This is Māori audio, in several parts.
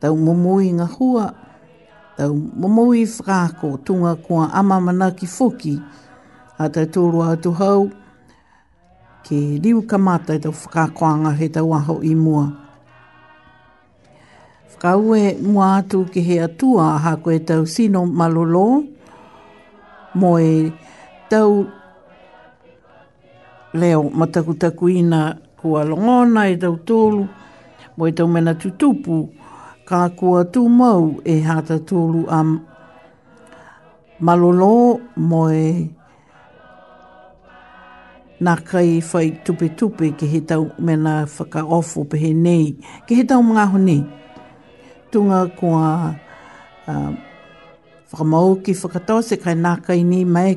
tau momo i nga hua, tau momo i whakaako, tunga kua ama mana ki foki, a tau tōro a tu hau, ki riu ka mātai tau whakaakoanga he tau aho i mua. Whakaue mua atu ki he atua ha koe tau sino malolo, moe tau Leo matakutakuina kua longoana e tau tōlu, mo e tau mena tutupu, ka kua tū mau e hāta tōlu a malolo mo e nā kai whai tupe tupe ke he tau mena whakaofo pehe nei, ke he tau mga honi. Tunga kua uh, whakamau ki whakatau se kai nā kai ni mai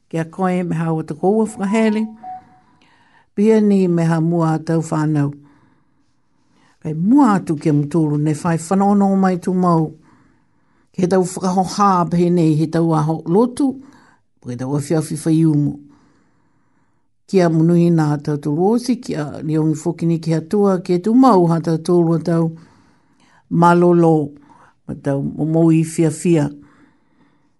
Kia koe me hawa te koua whakahere, pia ni me ha mua tau whanau. Kei mua atu kia mtoro ne whai whanono mai tu mau. Kei tau whakahoha pehe nei he tau aho lotu, kei tau awhiawhi whai umu. Kia munuhi na tau tu rosi, kia riongi fokini ki hatua, kia tu mau ha tau toro tau malolo, tau momoi fia fia.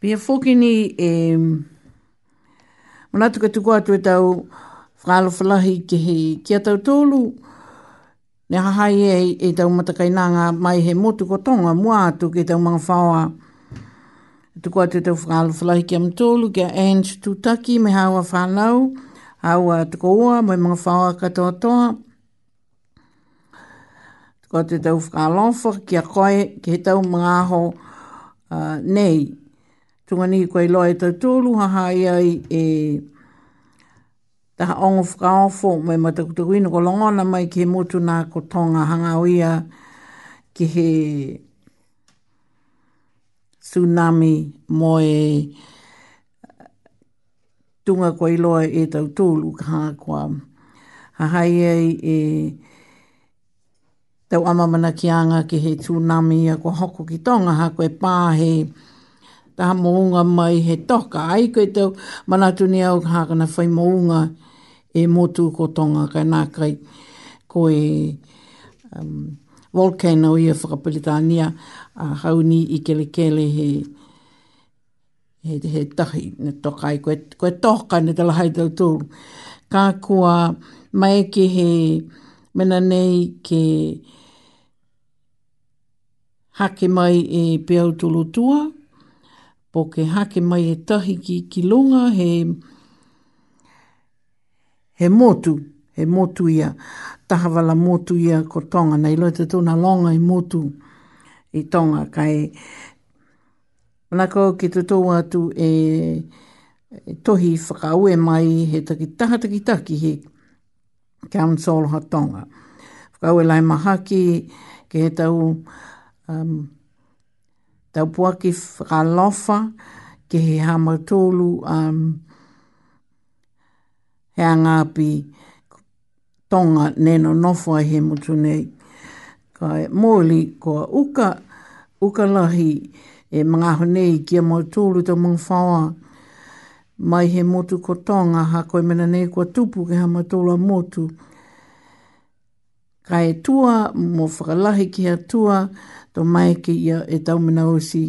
Pia Fokini e manatu ka tuku atu e tau whakalofalahi ki, ki a tau tōlu, ne hahai e, e tau matakai nā ngā mai he motu ko tonga mua atu ki tau mga whaoa. Tuku atu e tau whakalofalahi ki a mtōlu, ki a Ange Tutaki me hawa whanau, hawa tukoa, mai mga whaoa katoa toa. Ko te tau whakalonfa ki a koe, ki he tau mga aho uh, nei. Tunga ni koe loa e tau tōru haha i ai e taha ongo whakaofo me matakutuku ino ko longona mai ki he motu nā ko tonga hanga o ia ki he tsunami mo e Tunga kua ilo ai e tau tolu ka kua hahai ai e tau amamana ki anga ki he tsunami ia kua hoko ki tonga ha koe pā he taha mounga mai he toka ai koe tau manatuni au ka hakana whai mounga e motu ko tonga kai nā kai koe um, volcano ia whakapiritania a hauni i kele kele he He tahi, na toka ai, koe toka ne te la hai tau tolu. Ka kua mai ki he mena nei ke hake mai e peau tolu tua, po ke hake mai e tahi ki, ki longa he he motu, he motu ia, tahavala motu ia ko tonga, nei lo te tona longa i motu i tonga, kai Manakau ki te tō atu e tohi whakaue mai he taki taha takitaki he Council ha Tonga. Whakaue lai mahaki ki he tau um, tau puaki whakalofa ki he hama tōlu um, he anga api Tonga, nēnā nō Whaihe motu nei, kai Mōli, kua uka, uka lahi e Mangāho nei ki a mau tōru tau mga whaoa, mai he motu ko Tonga, ha koe mena nei kua tupu ke hama tōra motu. Kai e tua, mō whakalahi ki a tua, tō mai ki ia e taumina osi,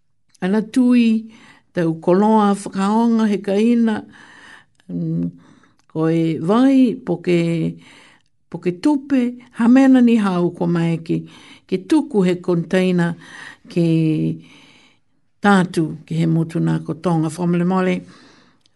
Ana tui, tau koloa whakaonga he kaina, mm, ko e vai, poke, poke tupe, hamena ni hao ko mai ki, ki tuku he konteina ki tātu, ki he motu nā ko Tonga Whamlemole,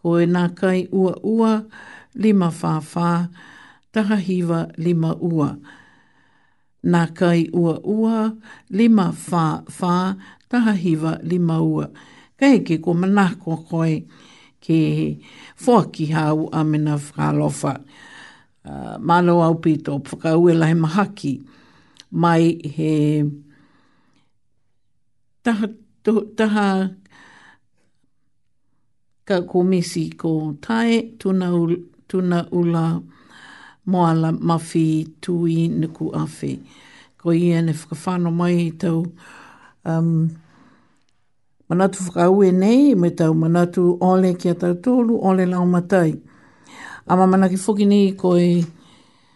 Ko ena kai uaua, lima whāwhā, taha hiwa, lima ua. Na kai uaua, lima whāwhā, taha hiwa, lima ua. Ka heke ko manaako koe ki whoaki ha u amena whakaalofa. Malo au pito whakauela he mahaki mai he taha taha Ka komisi ko Tae tuna tuna ula Moala Mawhi Tui Nuku Awhi. Ko ia ne whakawhano mai i tau um, manatu whakaue nei me tau manatu ole ki a tau tolu ole lao matai. A mamana ki whokini koi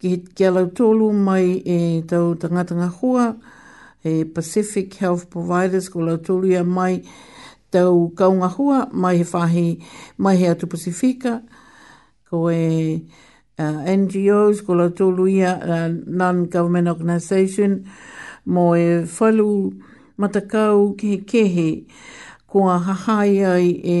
Ki, ki Alautoru mai e tau tangatanga hoa, e Pacific Health Providers, ko Lautoru ia mai tau kaunga hoa, mai he whahi, mai he atu Pasifika, ko e uh, NGOs, ko Lautoru ia uh, non-government organisation, mo e whalu matakau ke kehe, kua hahai ai e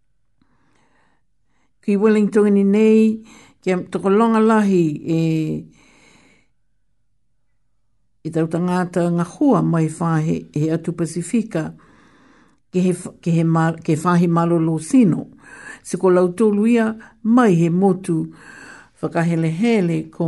ki Wellington nei, ki a toko longa lahi e i tau tangata nga hua mai wha he, he atu Pasifika ke he, ke he ma, ke whahi malolo sino. Se ko lau tolu ia mai he motu whakahele hele ko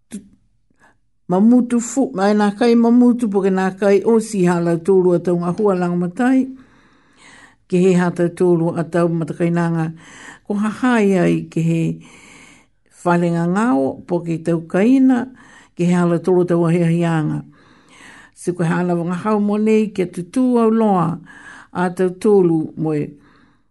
Mamutu fu, mai nā kai mamutu po ke nā kai o si hālau tōru a tau ngā hua langa matai. Ke he hātau tōru a tau matakai nā ngā ko hahai ai ke he whalenga ngāo po ke tau kaina ke he hālau tōru tau ahi ahi ānga. Si koe hālau ngā hau mo nei ke tutū au loa a tau tōru mo e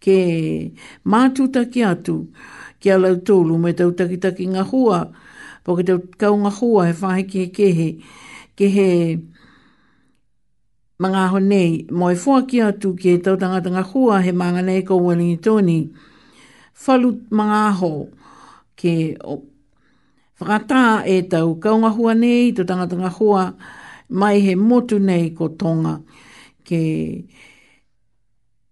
Kē. Mātutaki atu ki a lau tōlu me tau takitaki ngā hoa, po ki tau kau ngā hoa he whāhiki he kehe, ke he mga aho nei, mo e whoa ki atu ki e tau tangata ngā hoa he mānga nei ko Wellington Tony. Whalu mga aho, ke o, whakatā e tau kau ngā hoa nei, to tangata ngā hoa, mai he motu nei ko Tonga, ke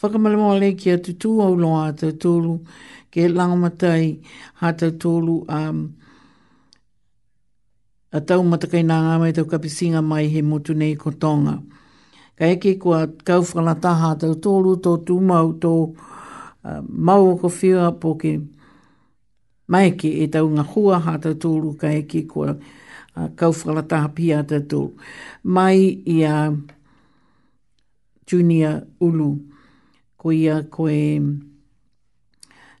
Whakamalama le ki atu tū au lo a tau tōru, ke langamatai ha tau tōru a a tau matakai nā ngā mai tau kapisinga mai he motu nei ko Tonga. Ka eke kua kau whakanata ha tau tōru tō tū mau tō uh, mau o ko whiua po ke mai ke e tau ngā hua ha tau tōru ka eke kua uh, kau whakanata ha pia tau tōru. Mai i a uh, Junior Ulu. Ko ia ko e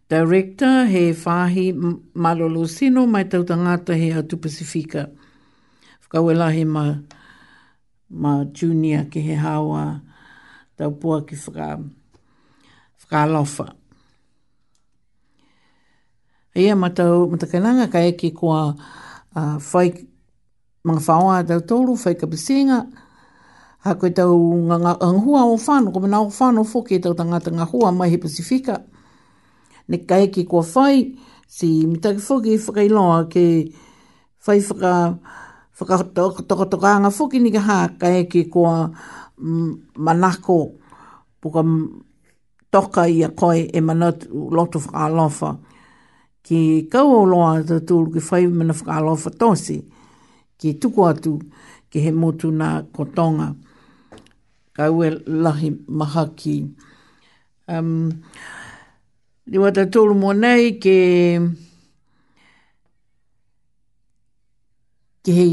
Director he whāhi Malolo Sino mai tau ta ngāta he Autu Pasifika. Whakawelahi ma, ma Junior ki he hawa tau pua ki whaka, whakalofa. Ia matau matakananga kai ki koa uh, whai Mga whaoa a tau tōru, whaikapi sēnga, ha koe tau nga, nga, nga hua o whano, ko mena o whano foki e tau tangata nga hua mai he Pasifika. Ne kai ki kua whai, si mitaki foki whakailoa ke whai whaka, whaka toka toka anga foki ni ka ha, kai ki kua manako, puka toka i a koe e mana loto whakalofa ki kau o loa te tūru ki whai mana whakalofa tōsi ki tuku atu ki he motu nā ko Tonga kau e lahi maha ki um, Ni wata tōru mō nei ke ke hei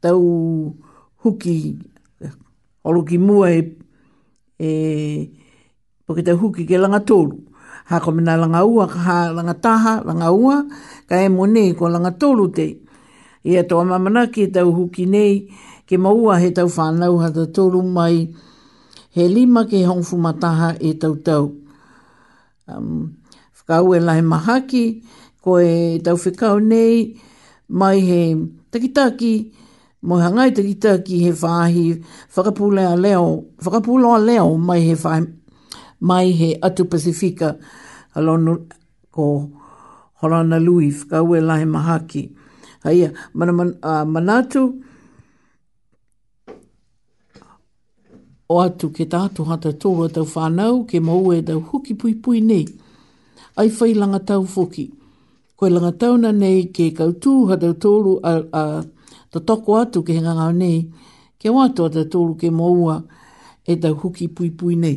tau huki oro ki mua e, e po ki tau huki ke langa tōru. Hā ko mena langa ua, hā langa taha, langa ua, ka e mo nei ko langa tōru te. I e toa mamana ki e tau huki nei, ke maua he tau whānau ha tau tōru mai, he lima ke hongfu mataha e tau tau. Whakaaue la he maha ki ko e tau whekau nei mai he takitaki mo hangai takitaki he whaahi whakapulea leo whakapuloa leo mai he whai mai he atu pasifika alonu ko horana lui whakaaue la he maha ki haia mana mana uh, manatu O atu ke tātu hata tōu a tau whānau, ke mōu e tau huki puipui nei. Ai whai langa tau whoki. Koe langa tauna nei ke kautū ha tau tōru a, a ta toko atu ke henga ngau nei, ke wāto a tau tōru ke mōua e tau huki puipui nei.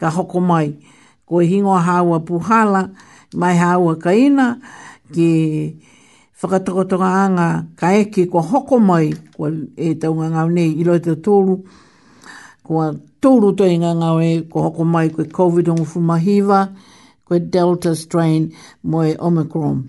ka hoko mai ko Hingoa Hāua Pūhala, mai Hāua Kaina ki Whakatokotoka Anga ka eke kua hoko mai ko e tau ngangau nei i roto tōru kua tōru toi ngangau e kua hoko mai ko Covid Ongufu Mahiwa ko Delta Strain mo e Omicron.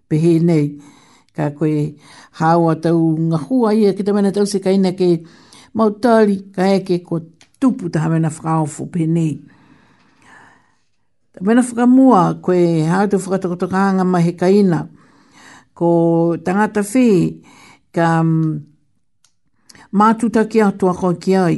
Pēnei, ka koe hāua tau nga hua ia ki te mena tau se kaina ke mau tāri, ka eke ko tupu taha mena whakaofo pēnei. Mena whakamua, koe hāua tau whakatokotoka hanga mai he kaina, ko tangata whī, ka mm, mātutaki atu a koe ki ai.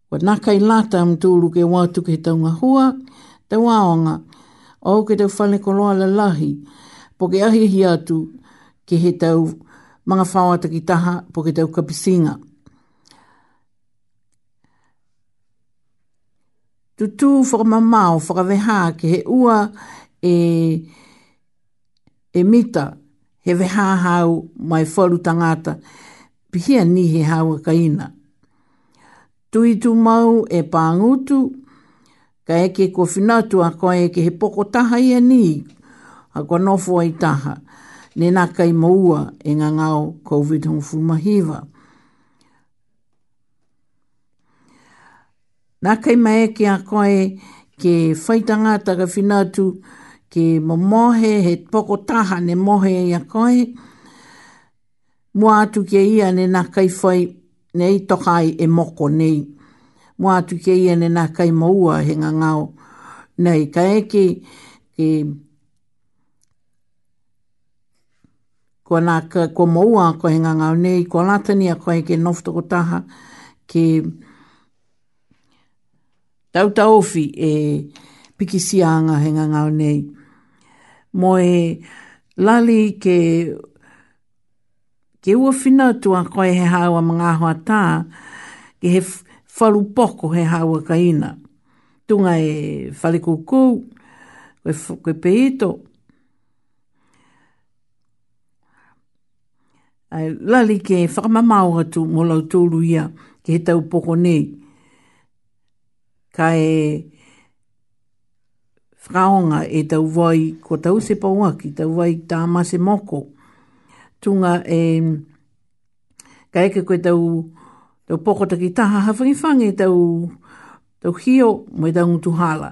Kua na kai lata am tulu ke wa tu ke taunga hua, te waonga, au ke te whale ko loa la lahi, po ke ahi hi atu ke he tau manga whawata ki taha po ke tau kapisinga. Tutu whakamamao whakaweha ke he ua e E mita, he weha aha au mai wharu tangata, pihia ni he hawa ka ina. Tui tu mau e pangutu, ka eke ko whinatu a koa eke he poko taha ia ni, a koa no fo i taha, ne na kai mo ua e nga ngao covid hong fu mahiva. Nā kei mahea ki a koe ke whai tangata ka whina atu ke momohe he poko taha ne mohea i a koe mua atu ki a ia ne nā kei whai ne i toka ai e moko nei mua atu ki a ia ne nā kei moua he ngangao nei ka eke ke Kua nā, kua mōu a koe ngā ngāu nei, kua lātani a koe ke nof toko taha, ke tautaofi e pikisia anga he ngā ngāu nei. Mō e lali ke ke ua whina tu a koe he hāua mga hoa tā, ke he wharu poko he hāua ka ina. Tunga e whare kūkū, koe, koe peito, Ai, lali ke whakamamao atu mo lau tūru ia ki he tau poko nei. Ka e whakaonga e tau wai ko tau se paua ki tau wai tā ma se moko. Tunga e ka eke koe tau, tau poko taki taha hawhangiwhangi tau, tau hio mo e tau ngutu hala.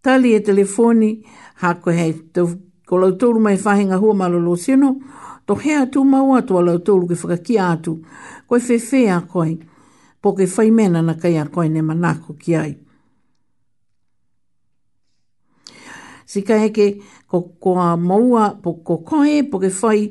Tali e telefoni, Hākoi hei tau, ko Lautouru mai whahinga hua ma lo Loseno, to hea atu mau atu a Lautouru ki whakakia atu, koi whewhe a koi, po ke whai mea nana kai a koi ne manako ki ai. Sika heke, ko koa maua, po ko koi, po ke whai,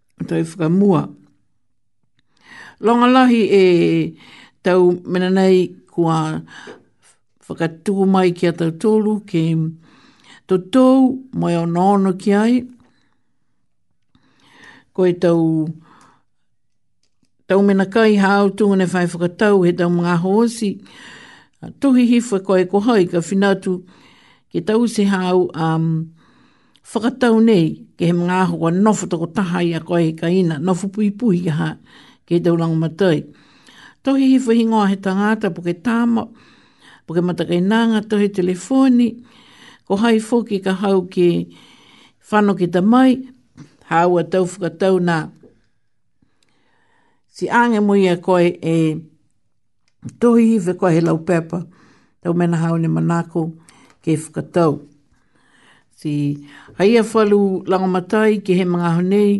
tau whakamua. Longalahi e tau mena nei kua whakatuku mai ki a tau tōru ki to tōu mai o nōno ki ai. Ko e tau Taumena kai hao tungane whai whakatau he tau mga hosi. Tuhi hifwe koe e koha i ka whinatu ke tau se hao um, whakatau nei ke he mga hoa nofu toko taha i a koe ka ina, nofu pui pui i ha ke tau lango matai. Tuhi hifwe hi ngoa he tangata po ke tama, po ke matakai nanga tuhi telefoni, ko hai foki ka hau ke whano ke tamai, hao a tau whakatau na Si ange mo ia koe e tohi hiwe koe he lau pepa, tau mena hao ni manako ke whakatau. Si hai a whalu langamatai ki he mga honei,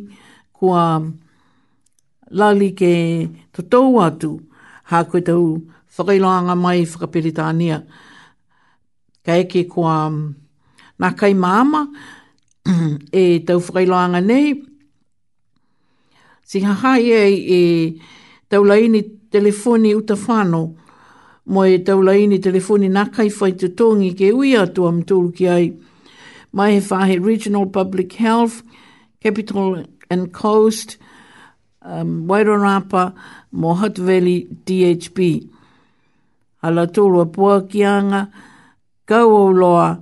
kua lali ke to tau atu, ha koe tau whakailoanga mai whakaperitania. Ka eke kua na kai mama e tau whakailoanga nei, Singa hai ai e taulaini telefoni uta whano, mo e taulaini telefoni na kai whai te tongi ke ui atu am tolu ki ai. Mai he whahe Regional Public Health, Capital and Coast, um, Wairarapa, mo Hutt Valley DHB. Ala tolu a poa ki anga, kau au loa,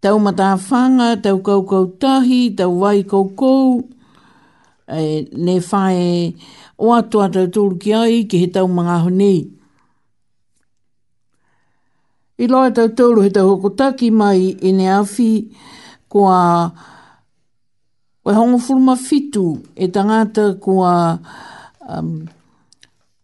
Tau matawhanga, tau kaukau tahi, tau wai koukou, e, ne whae o atoa tau tūru ki ai ki he tau mga ahu nei. I loa tau tūru he tau hokotaki mai i ne awhi kua we hongo furuma fitu e tangata kua um,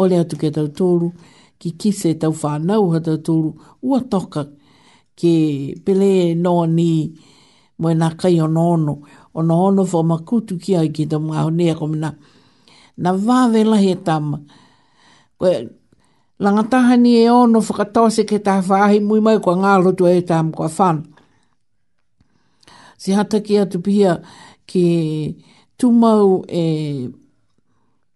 Ore atu ke tau toru, ki kise tau whanau ha tau toru, ua toka ke pele noa ni mo na kai ono ono, ono ono fo makutu ki ai ki tau mga hone ako mena. Na vave la he tama, koe langataha ni e ono whakatoa se ke taha whahi mui mai kua ngā rotu e tama kua whan. Si hata ki atu pihia ki tumau e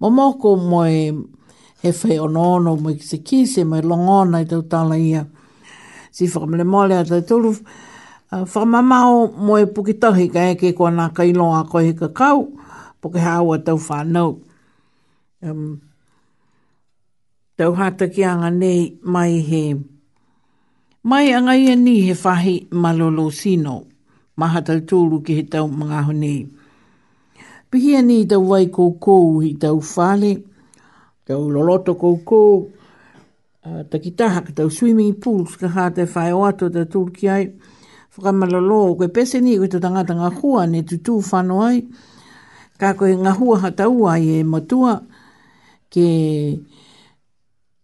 Momo ko moe he whai ono ono moe ki te ki se moe longa ona i tau tala ia. Si whakamele moa lea tai tolu whamamao moe pukitahi ka eke ko ana kai loa ko he kakau poke hawa tau whanau. Um, Tauhata ki anga nei mai he. Mai anga ia ni he whahi malolo sino. Maha tau tōru ki he tau mangaho nei. Pihi ani i tau wai koukou i tau whale, tau loloto koukou, uh, takitaha ki tau swimming pools ka hā te whae o ato te tūru ki ai. Whakamalolo, koe peseni, koe te tangata ngā hua ne tutū whano ai. Ka koe ngā hua ha tau ai e matua. Ke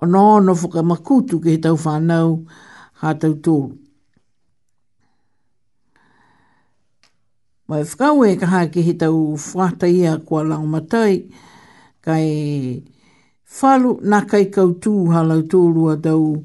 onoono whakamakuutu ke he tau whanau ha tau tolu. Mai whakau e ka hae ki he tau whātaia kua langomatai, kai whalu na kai kau tū ha lau tūrua tau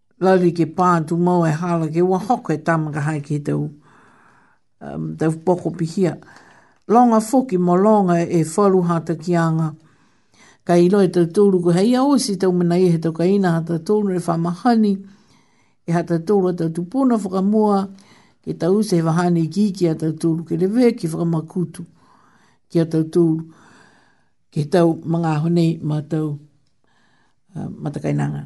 Lauri ki pa tu mau e hala ki wa hok e tam ka hai ki tau um, tau poko pihia. Longa foki mo longa e wharu hata ki anga. Ka i roi tau tūru ko hei au si tau mena i he tau ka ina hata tūru e whamahani. E hata tūru a tau tupuna whakamua ki tau se he wahani ki ki a tau tūru ki rewe ki whakamakutu ki a tau tūru ki tau mga honi ma tau uh, matakainanga.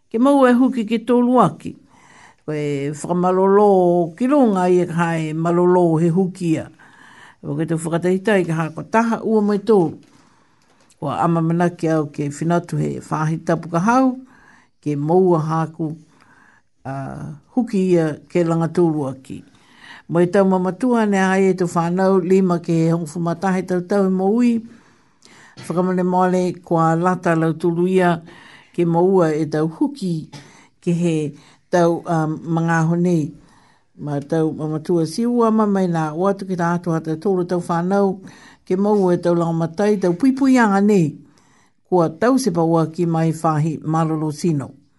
Kia mau e huki ki tō ruaki. Ko e whakamalolō ki runga ia ka hae he malolō he hukia. Ko ke tō whakatahitai ka hae ko taha ua mai tōru. Ko a ama mana ki au ke whinatuhe whāhi tapu ka hau, ke moua hāku, a huki ia ke langa tō ruaki. Mo e tau mamatua ne hae e tō whānau, lima ke he hongwhama tahe tau tau he mo ui, Whakamana Māori, ko ā Lata Rautoruia, ke moua e tau huki ke he tau um, mangaho nei. Ma tau mamatua siua ma mai nā, o atu ki tā atu hata tōru tau whānau, ke moua e tau langa matai, tau puipui anga nei, kua tau sepa ua ki mai whāhi maroro sino.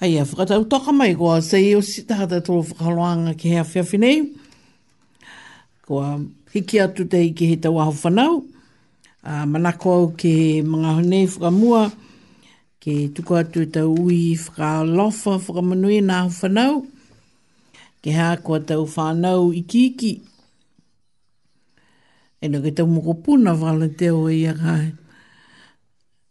Hei a whakatau takamai, ko a Seiyoshi Tahata tō whakaloanga ki hea whiawhi nei. Ko a hiki atu te hiki he tau aho whanau. A manako au ki he mga hune whakamua, ki tuku atu e tau ui whakalofa whakamanui nā aho whanau. Ki hea kua tau whanau iki iki. E no ke tau moko puna whalateo i a kai.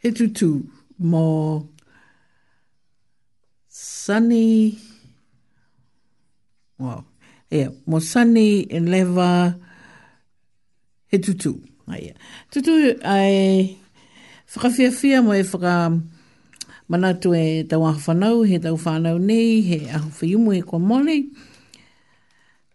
He tutū mō Sunny, wow, yeah, mō Sunny Leva he tutū. Aia. Tutū ai whakawhiawhia mo e whaka manatu e tau aha whanau, he tau whanau nei, he ahu whi umu e kua mole.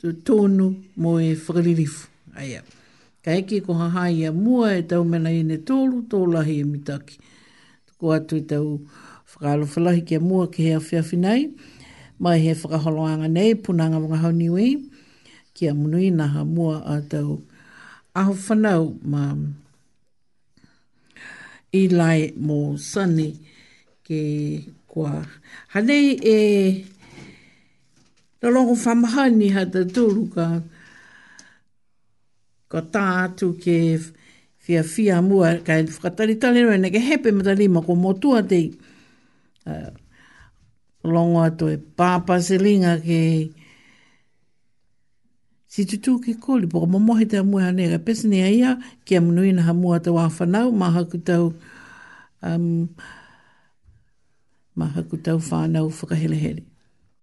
Tū tōnu mō e whakaririfu. Aea. Ka hiki ko Hahae i a mua e tau mena ine tōru tō lahi e mita aki. Tuku atu i tau whakaarowhalahi ki a mua ki he awhiawhina ai. Mai he whakaholoanga nei punanga mga hauniwei ki a munuina ha mua a tau aho whanau ma Eli mō Sunny ki kua hanei e Ka rongo whamahau ni ha te tūru ka ka tā atu ke fia fia mua, ka whakataritari roi, neke hepe mata rima ko motua te uh, longo atu e pāpā se ringa ke si tutu ki kori, poko momohi te amua hane, ka pesini a ia, ki amunui na ha mua te wā whanau, mā haku tau, um, mā haku tau whānau whakaherehere.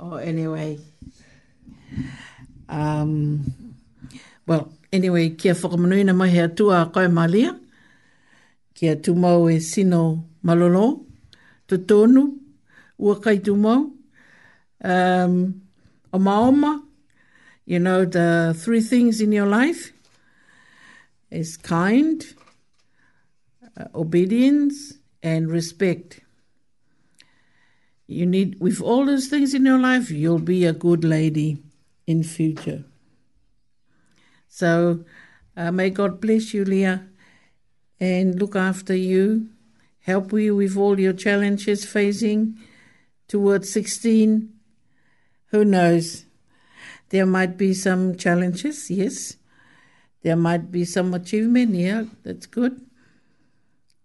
Oh, anyway. Um, well, anyway, kia whakamanuina mai hea tua a Kaimalia, kia tumau e sino malolo, to tonu, ua kai tumau, um, oma oma, you know, the three things in your life is kind, uh, obedience, and respect. You need with all those things in your life, you'll be a good lady in future. So, uh, may God bless you, Leah, and look after you, help you with all your challenges facing towards 16. Who knows? There might be some challenges, yes. There might be some achievement, yeah, that's good.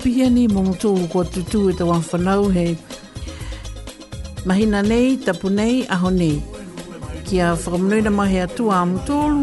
pihia ni mō tō kua tutū e te wā whanau he mahina nei, tapu nei, aho nei. Ki a whakamunuina mai he atua amu tōru,